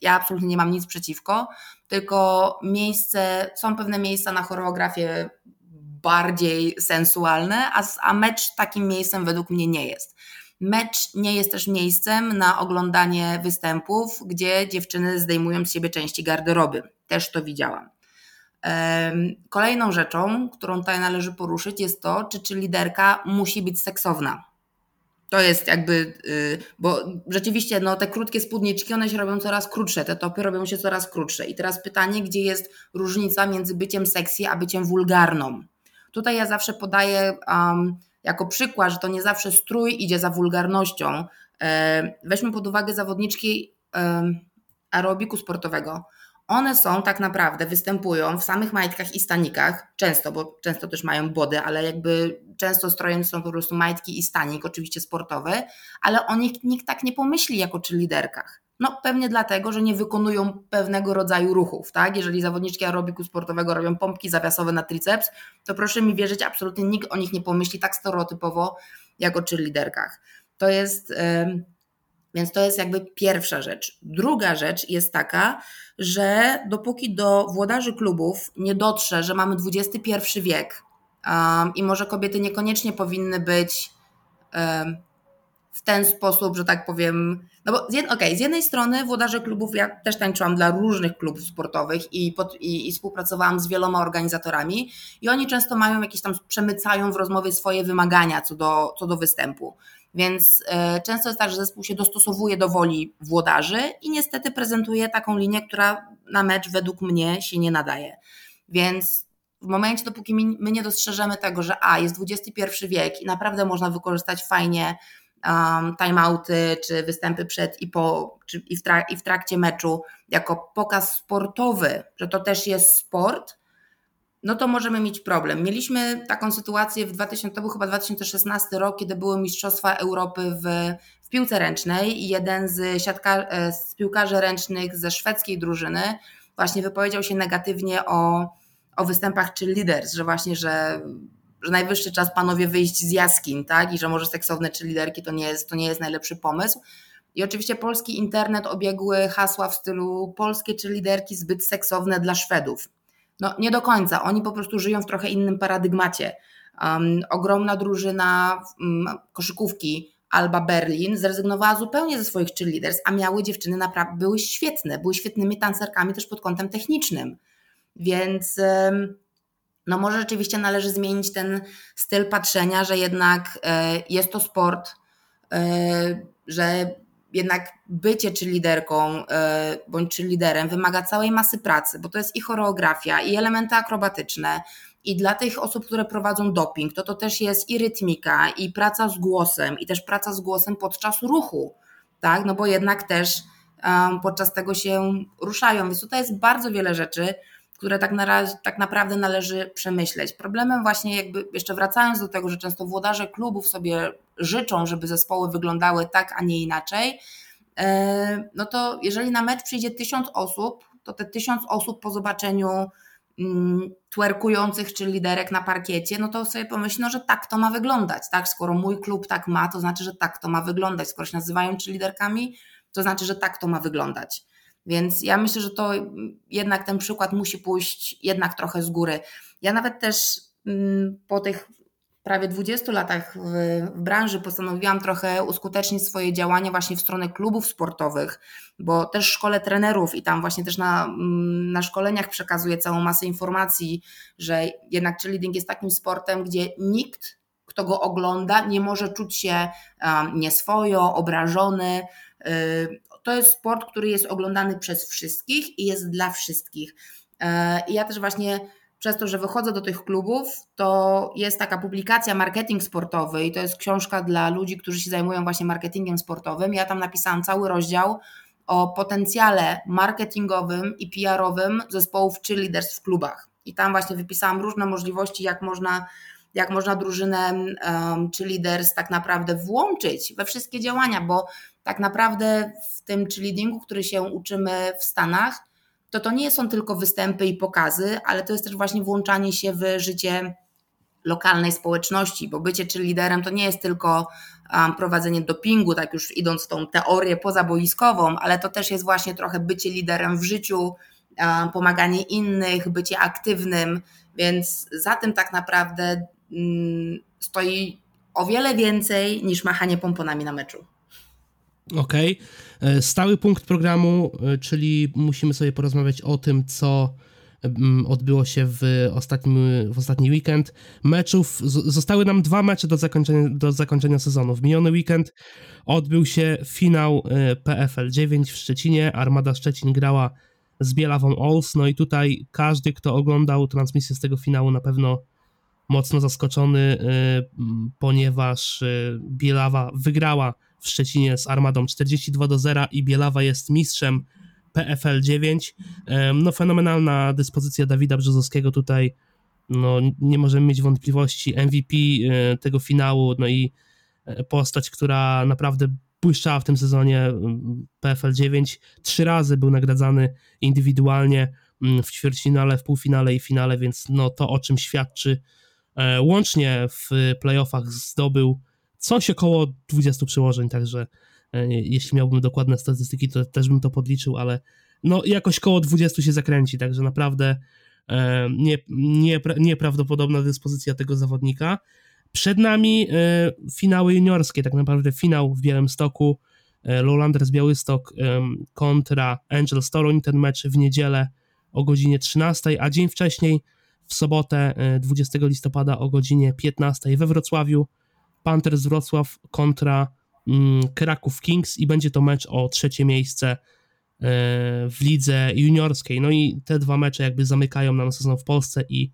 [SPEAKER 5] ja absolutnie nie mam nic przeciwko, tylko miejsce, są pewne miejsca na choreografię bardziej sensualne, a, a mecz takim miejscem według mnie nie jest. Mecz nie jest też miejscem na oglądanie występów, gdzie dziewczyny zdejmują z siebie części garderoby. Też to widziałam. Kolejną rzeczą, którą tutaj należy poruszyć, jest to, czy, czy liderka musi być seksowna. To jest jakby, y, bo rzeczywiście no, te krótkie spódniczki, one się robią coraz krótsze, te topy robią się coraz krótsze. I teraz pytanie, gdzie jest różnica między byciem sexy a byciem wulgarną? Tutaj ja zawsze podaję um, jako przykład, że to nie zawsze strój idzie za wulgarnością. E, weźmy pod uwagę zawodniczki e, aerobiku sportowego. One są tak naprawdę, występują w samych majtkach i stanikach, często, bo często też mają body, ale jakby często strojem są po prostu majtki i stanik, oczywiście sportowe, ale o nich nikt tak nie pomyśli jako czy liderkach. No pewnie dlatego, że nie wykonują pewnego rodzaju ruchów, tak? Jeżeli zawodniczki aerobiku sportowego robią pompki zawiasowe na triceps, to proszę mi wierzyć, absolutnie nikt o nich nie pomyśli tak stereotypowo jako czy liderkach. To jest... Więc to jest jakby pierwsza rzecz. Druga rzecz jest taka, że dopóki do włodarzy klubów nie dotrze, że mamy XXI wiek um, i może kobiety niekoniecznie powinny być um, w ten sposób, że tak powiem. No bo z, jed, okay, z jednej strony włodarze klubów, ja też tańczyłam dla różnych klubów sportowych i, pod, i, i, współpracowałam z wieloma organizatorami, i oni często mają jakieś tam, przemycają w rozmowie swoje wymagania co do, co do występu. Więc e, często jest tak, że zespół się dostosowuje do woli włodarzy i niestety prezentuje taką linię, która na mecz według mnie się nie nadaje. Więc w momencie, dopóki my nie dostrzeżemy tego, że a, jest XXI wiek i naprawdę można wykorzystać fajnie um, timeouty, czy występy przed i po, czy i w, i w trakcie meczu jako pokaz sportowy, że to też jest sport, no to możemy mieć problem. Mieliśmy taką sytuację w 2000, to był chyba 2016 rok, kiedy były Mistrzostwa Europy w, w piłce ręcznej i jeden z, siatka, e, z piłkarzy ręcznych ze szwedzkiej drużyny właśnie wypowiedział się negatywnie o, o występach czy leaders, że właśnie, że, że najwyższy czas panowie wyjść z jaskiń, tak? I że może seksowne czy liderki to nie jest, to nie jest najlepszy pomysł. I oczywiście polski internet obiegły hasła w stylu polskie czy liderki zbyt seksowne dla Szwedów. No nie do końca, oni po prostu żyją w trochę innym paradygmacie. Um, ogromna drużyna um, koszykówki Alba Berlin zrezygnowała zupełnie ze swoich cheerleaders, a miały dziewczyny naprawdę, były świetne, były świetnymi tancerkami też pod kątem technicznym. Więc no może rzeczywiście należy zmienić ten styl patrzenia, że jednak e, jest to sport, e, że jednak bycie czy liderką e, bądź czy liderem wymaga całej masy pracy, bo to jest i choreografia, i elementy akrobatyczne. I dla tych osób, które prowadzą doping, to to też jest i rytmika, i praca z głosem, i też praca z głosem podczas ruchu, tak? No bo jednak też um, podczas tego się ruszają. Więc tutaj jest bardzo wiele rzeczy, które tak, na tak naprawdę należy przemyśleć. Problemem właśnie jakby, jeszcze wracając do tego, że często włodarze klubów sobie życzą, żeby zespoły wyglądały tak, a nie inaczej, e, no to jeżeli na mecz przyjdzie tysiąc osób, to te tysiąc osób po zobaczeniu mm, twerkujących czy liderek na parkiecie, no to sobie pomyśl, no, że tak to ma wyglądać, tak? Skoro mój klub tak ma, to znaczy, że tak to ma wyglądać. Skoro się nazywają czy liderkami, to znaczy, że tak to ma wyglądać. Więc ja myślę, że to jednak ten przykład musi pójść jednak trochę z góry. Ja nawet też mm, po tych prawie 20 latach w, branży postanowiłam trochę uskutecznić swoje działania właśnie w stronę klubów sportowych, bo też szkole trenerów i tam właśnie też na, mm, na szkoleniach przekazuję całą masę informacji, że jednak cheerleading jest takim sportem, gdzie nikt, kto go ogląda, nie może czuć się nieswojo, obrażony. To jest sport, który jest oglądany przez wszystkich i jest dla wszystkich. E, I ja też właśnie przez to, że wychodzę do tych klubów, to jest taka publikacja Marketing Sportowy i to jest książka dla ludzi, którzy się zajmują właśnie marketingiem sportowym. Ja tam napisałam cały rozdział o potencjale marketingowym i PR-owym zespołów czy leaders w klubach. I tam właśnie wypisałam różne możliwości, jak można, jak można drużynę um, czy leaders tak naprawdę włączyć we wszystkie działania, bo tak naprawdę w tym cheerleadingu, który się uczymy w Stanach, to to nie są tylko występy i pokazy, ale to jest też właśnie włączanie się w życie lokalnej społeczności, bo bycie czy liderem to nie jest tylko um, prowadzenie dopingu, tak już idąc tą teorię pozaboiskową, ale to też jest właśnie trochę bycie liderem w życiu, um, pomaganie innych, bycie aktywnym, więc za tym tak naprawdę um, stoi o wiele więcej niż machanie pomponami na meczu.
[SPEAKER 4] Okej. Okay. Stały punkt programu, e, czyli musimy sobie porozmawiać o tym, co mm, odbyło się w, ostatnim, w ostatni weekend. Meczów, zostały nam dwa mecze do zakończenia, do zakończenia sezonu. W miniony weekend odbył się finał e, PFL 9 w Szczecinie. Armada Szczecin grała z Bielawą Ols. No i tutaj każdy, kto oglądał transmisję z tego finału, na pewno mocno zaskoczony, e, ponieważ Bielawa wygrała w Szczecinie z Armadą 42 do 0 i Bielawa jest mistrzem PFL 9. No fenomenalna dyspozycja Dawida Brzozowskiego tutaj, no nie możemy mieć wątpliwości, MVP e, tego finału, no i e, postać, która naprawdę błyszczała w tym sezonie PFL 9. Trzy razy był nagradzany indywidualnie w ćwierćfinale, w półfinale i finale, więc no to o czym świadczy. E, łącznie w playoffach zdobył coś około 20 przyłożeń, także e, jeśli miałbym dokładne statystyki, to też bym to podliczył, ale no jakoś koło 20 się zakręci, także naprawdę e, nie, nie, nieprawdopodobna dyspozycja tego zawodnika. Przed nami e, finały juniorskie, tak naprawdę finał w Białymstoku, Lowlanders Białystok kontra Angel Toruń, ten mecz w niedzielę o godzinie 13, a dzień wcześniej w sobotę 20 listopada o godzinie 15 we Wrocławiu Panthers Wrocław kontra mm, Kraków Kings i będzie to mecz o trzecie miejsce w lidze juniorskiej. No i te dwa mecze jakby zamykają nam sezon w Polsce i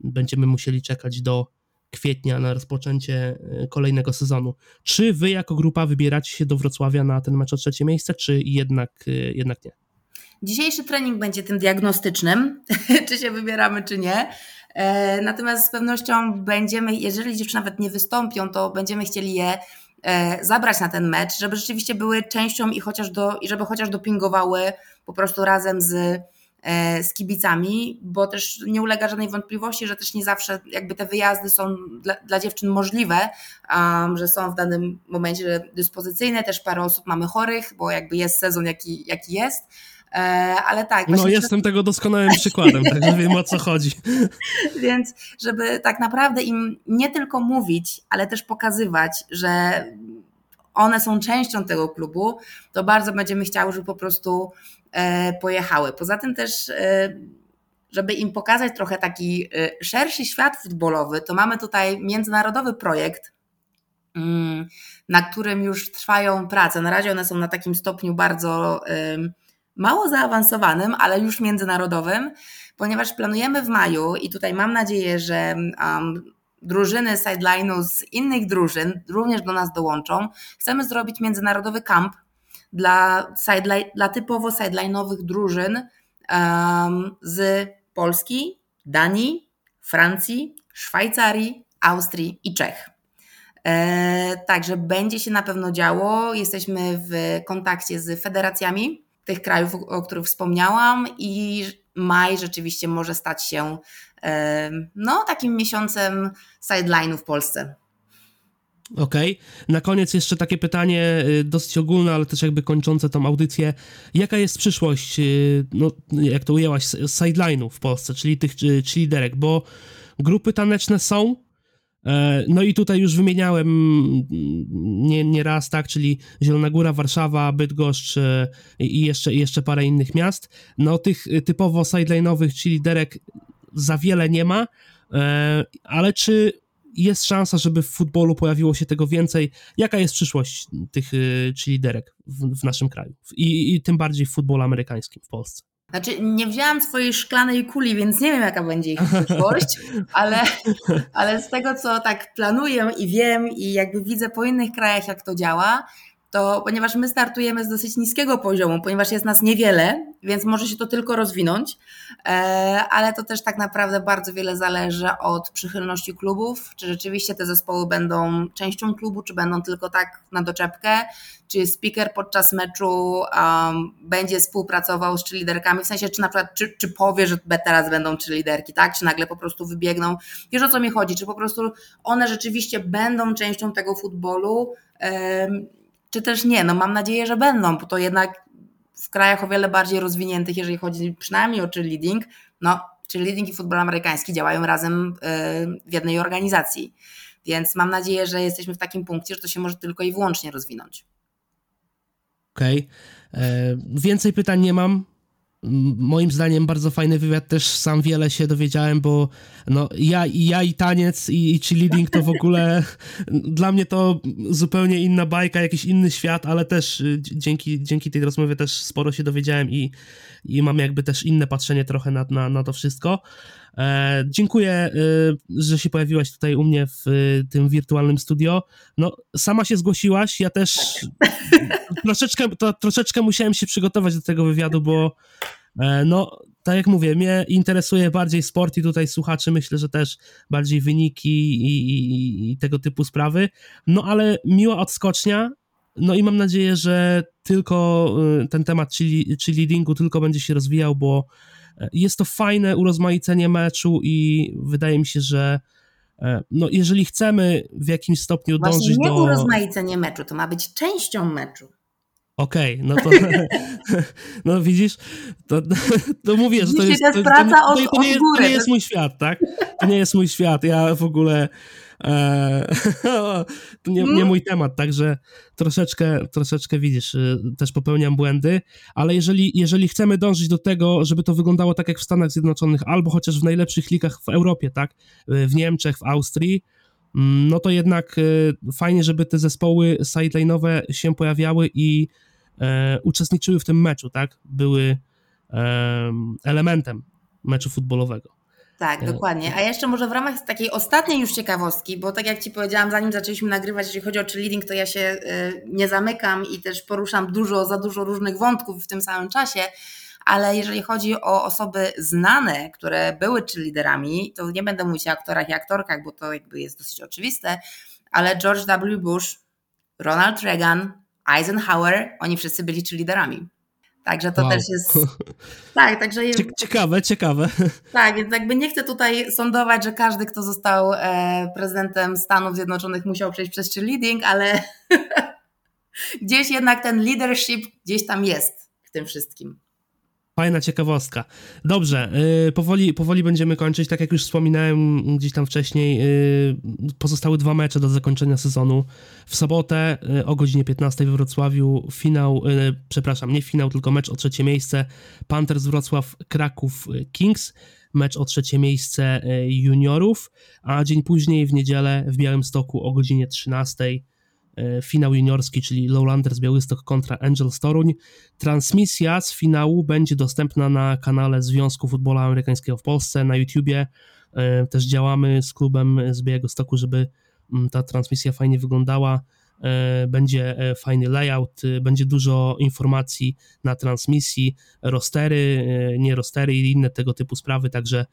[SPEAKER 4] będziemy musieli czekać do kwietnia na rozpoczęcie kolejnego sezonu. Czy wy jako grupa wybieracie się do Wrocławia na ten mecz o trzecie miejsce, czy jednak, jednak nie?
[SPEAKER 5] Dzisiejszy trening będzie tym diagnostycznym, [LAUGHS] czy się wybieramy, czy nie. E, natomiast z pewnością będziemy, jeżeli już nawet nie wystąpią, to będziemy chcieli je e, zabrać na ten mecz, żeby rzeczywiście były częścią i chociaż do, i żeby chociaż dopingowały po prostu razem z, e, z kibicami, bo też nie ulega żadnej wątpliwości, że też nie zawsze jakby te wyjazdy są dla, dla dziewczyn możliwe, um, że są w danym momencie dyspozycyjne, też parę osób mamy chorych, bo jakby jest sezon jaki, jaki jest, ale tak.
[SPEAKER 4] No, jestem tego doskonałym przykładem, [LAUGHS] także wiem o co chodzi. [LAUGHS]
[SPEAKER 5] Więc, żeby tak naprawdę im nie tylko mówić, ale też pokazywać, że one są częścią tego klubu, to bardzo będziemy chciały, żeby po prostu e, pojechały. Poza tym też e, żeby im pokazać trochę taki szerszy świat futbolowy, to mamy tutaj międzynarodowy projekt, mm, na którym już trwają prace. Na razie one są na takim stopniu bardzo mało zaawansowanym, ale już międzynarodowym, ponieważ planujemy w maju i tutaj mam nadzieję, że um, drużyny sideline'u z innych drużyn również do nas dołączą. Chcemy zrobić międzynarodowy kamp dla, sideline, dla typowo sideline'owych drużyn um, z Polski, Danii, Francji, Szwajcarii, Austrii i Czech. E, także będzie się na pewno działo. Jesteśmy w kontakcie z federacjami tych krajów, o których wspomniałam, i maj rzeczywiście może stać się no, takim miesiącem sideline'u w Polsce.
[SPEAKER 4] Okej. Okay. Na koniec jeszcze takie pytanie y, dosyć ogólne, ale też jakby kończące tą audycję. Jaka jest przyszłość, y, no, jak to ujęłaś, sideline'u w Polsce, czyli tych czyli liderek, bo grupy taneczne są, E, no i tutaj już wymieniałem nie, nie raz, tak, czyli Zielona Góra, Warszawa, Bydgoszcz e, i jeszcze, jeszcze parę innych miast. No tych typowo sideline'owych, czyli derek za wiele nie ma, e, ale czy jest szansa, żeby w futbolu pojawiło się tego więcej? Jaka jest przyszłość tych czyli derek w, w naszym kraju? I, I tym bardziej w futbolu amerykańskim w Polsce?
[SPEAKER 5] Znaczy, nie wzięłam swojej szklanej kuli, więc nie wiem, jaka będzie ich przyszłość, [LAUGHS] ale, ale z tego, co tak planuję i wiem, i jakby widzę po innych krajach, jak to działa, to ponieważ my startujemy z dosyć niskiego poziomu, ponieważ jest nas niewiele, więc może się to tylko rozwinąć, e, ale to też tak naprawdę bardzo wiele zależy od przychylności klubów, czy rzeczywiście te zespoły będą częścią klubu, czy będą tylko tak na doczepkę, czy speaker podczas meczu um, będzie współpracował z liderkami, w sensie czy na przykład, czy, czy powie, że teraz będą liderki, tak, czy nagle po prostu wybiegną. Wiesz o co mi chodzi, czy po prostu one rzeczywiście będą częścią tego futbolu, um, czy też nie. No mam nadzieję, że będą, bo to jednak w krajach o wiele bardziej rozwiniętych, jeżeli chodzi przynajmniej o cheerleading, no cheerleading i futbol amerykański działają razem y, w jednej organizacji. Więc mam nadzieję, że jesteśmy w takim punkcie, że to się może tylko i wyłącznie rozwinąć.
[SPEAKER 4] Okej. Okay. E, więcej pytań nie mam moim zdaniem bardzo fajny wywiad, też sam wiele się dowiedziałem, bo no, ja, ja i taniec i, i cheerleading to w ogóle [LAUGHS] dla mnie to zupełnie inna bajka, jakiś inny świat, ale też y, dzięki, dzięki tej rozmowie też sporo się dowiedziałem i, i mam jakby też inne patrzenie trochę na, na, na to wszystko. E, dziękuję, e, że się pojawiłaś tutaj u mnie w e, tym wirtualnym studio. No, sama się zgłosiłaś, ja też troszeczkę, to, troszeczkę musiałem się przygotować do tego wywiadu, bo no, tak jak mówię, mnie interesuje bardziej sport i tutaj słuchaczy myślę, że też bardziej wyniki i, i, i tego typu sprawy. No, ale miła odskocznia, no i mam nadzieję, że tylko ten temat czyli, czyli leadingu tylko będzie się rozwijał, bo jest to fajne urozmaicenie meczu i wydaje mi się, że e, no, jeżeli chcemy w jakimś stopniu
[SPEAKER 5] Właśnie
[SPEAKER 4] dążyć
[SPEAKER 5] nie
[SPEAKER 4] do...
[SPEAKER 5] nie urozmaicenie meczu, to ma być częścią meczu.
[SPEAKER 4] Okej, okay, no to [LAUGHS] no widzisz, to, to mówię, że to jest,
[SPEAKER 5] to, to, to, nie,
[SPEAKER 4] to, nie jest, mój świat, tak? To nie jest mój świat. Ja w ogóle [LAUGHS] to nie, nie mm. mój temat, także troszeczkę, troszeczkę widzisz, y, też popełniam błędy, ale jeżeli, jeżeli chcemy dążyć do tego, żeby to wyglądało tak jak w Stanach Zjednoczonych, albo chociaż w najlepszych ligach w Europie, tak, y, w Niemczech, w Austrii, mm, no to jednak e, fajnie, żeby te zespoły sideline'owe się pojawiały i e, uczestniczyły w tym meczu, tak? Były e, elementem meczu futbolowego.
[SPEAKER 5] Tak, dokładnie. A jeszcze może w ramach takiej ostatniej już ciekawostki, bo tak jak Ci powiedziałam, zanim zaczęliśmy nagrywać, jeżeli chodzi o cheerleading, to ja się nie zamykam i też poruszam dużo, za dużo różnych wątków w tym samym czasie, ale jeżeli chodzi o osoby znane, które były czy liderami, to nie będę mówić o aktorach i aktorkach, bo to jakby jest dosyć oczywiste, ale George W. Bush, Ronald Reagan, Eisenhower, oni wszyscy byli czy liderami. Także to wow. też jest. [LAUGHS] Tak, także.
[SPEAKER 4] Ciekawe, ciekawe. [LAUGHS]
[SPEAKER 5] Tak, więc jakby nie chcę tutaj sądować, że każdy, kto został e, prezydentem Stanów Zjednoczonych, musiał przejść przez cheerleading, ale [LAUGHS] gdzieś jednak ten leadership gdzieś tam jest w tym wszystkim.
[SPEAKER 4] Fajna ciekawostka. Dobrze, yy, powoli, powoli będziemy kończyć. Tak jak już wspominałem gdzieś tam wcześniej, yy, pozostały dwa mecze do zakończenia sezonu. W sobotę yy, o godzinie 15 we Wrocławiu finał, y, przepraszam, nie finał, tylko mecz o trzecie miejsce. Panthers Wrocław, Kraków, y, Kings. Mecz o trzecie miejsce y, juniorów, a dzień później w niedzielę w Białymstoku o godzinie 13 E, finał juniorski, czyli Lowlanders Białystok kontra Angels Toruń. Transmisja z finału będzie dostępna na kanale Związku Futbolu Amerykańskiego w Polsce, na YouTubie. E, też działamy z klubem z Białegostoku, żeby mm, ta transmisja fajnie wyglądała. E, będzie fajny layout, będzie dużo informacji na transmisji, rostery, nie rostery i inne tego typu sprawy, także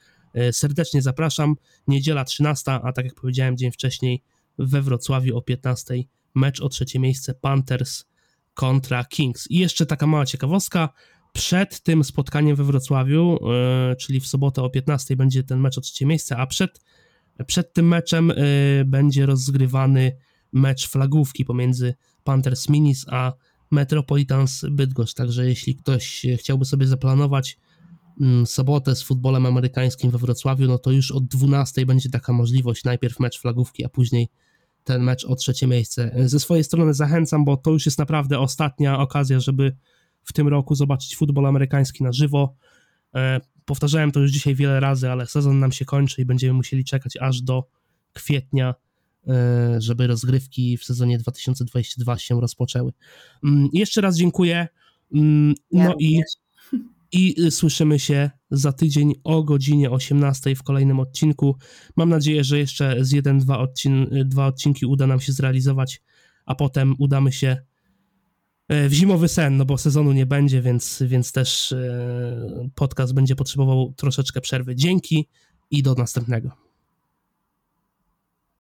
[SPEAKER 4] serdecznie zapraszam. Niedziela 13, a tak jak powiedziałem dzień wcześniej we Wrocławiu o 15 mecz o trzecie miejsce Panthers kontra Kings. I jeszcze taka mała ciekawostka. Przed tym spotkaniem we Wrocławiu, yy, czyli w sobotę o 15 będzie ten mecz o trzecie miejsce, a przed, przed tym meczem yy, będzie rozgrywany mecz flagówki pomiędzy Panthers Minis a Metropolitans Bydgoszcz. Także jeśli ktoś chciałby sobie zaplanować yy, sobotę z futbolem amerykańskim we Wrocławiu, no to już od 12 będzie taka możliwość. Najpierw mecz flagówki, a później ten mecz o trzecie miejsce. Ze swojej strony zachęcam, bo to już jest naprawdę ostatnia okazja, żeby w tym roku zobaczyć futbol amerykański na żywo. E, powtarzałem to już dzisiaj wiele razy, ale sezon nam się kończy i będziemy musieli czekać aż do kwietnia, e, żeby rozgrywki w sezonie 2022 się rozpoczęły. Mm, jeszcze raz dziękuję. Mm, no i i y, słyszymy się za tydzień o godzinie 18 w kolejnym odcinku. Mam nadzieję, że jeszcze z jeden, dwa, odcin dwa odcinki uda nam się zrealizować, a potem udamy się e, w zimowy sen, no bo sezonu nie będzie, więc, więc też e, podcast będzie potrzebował troszeczkę przerwy. Dzięki i do następnego.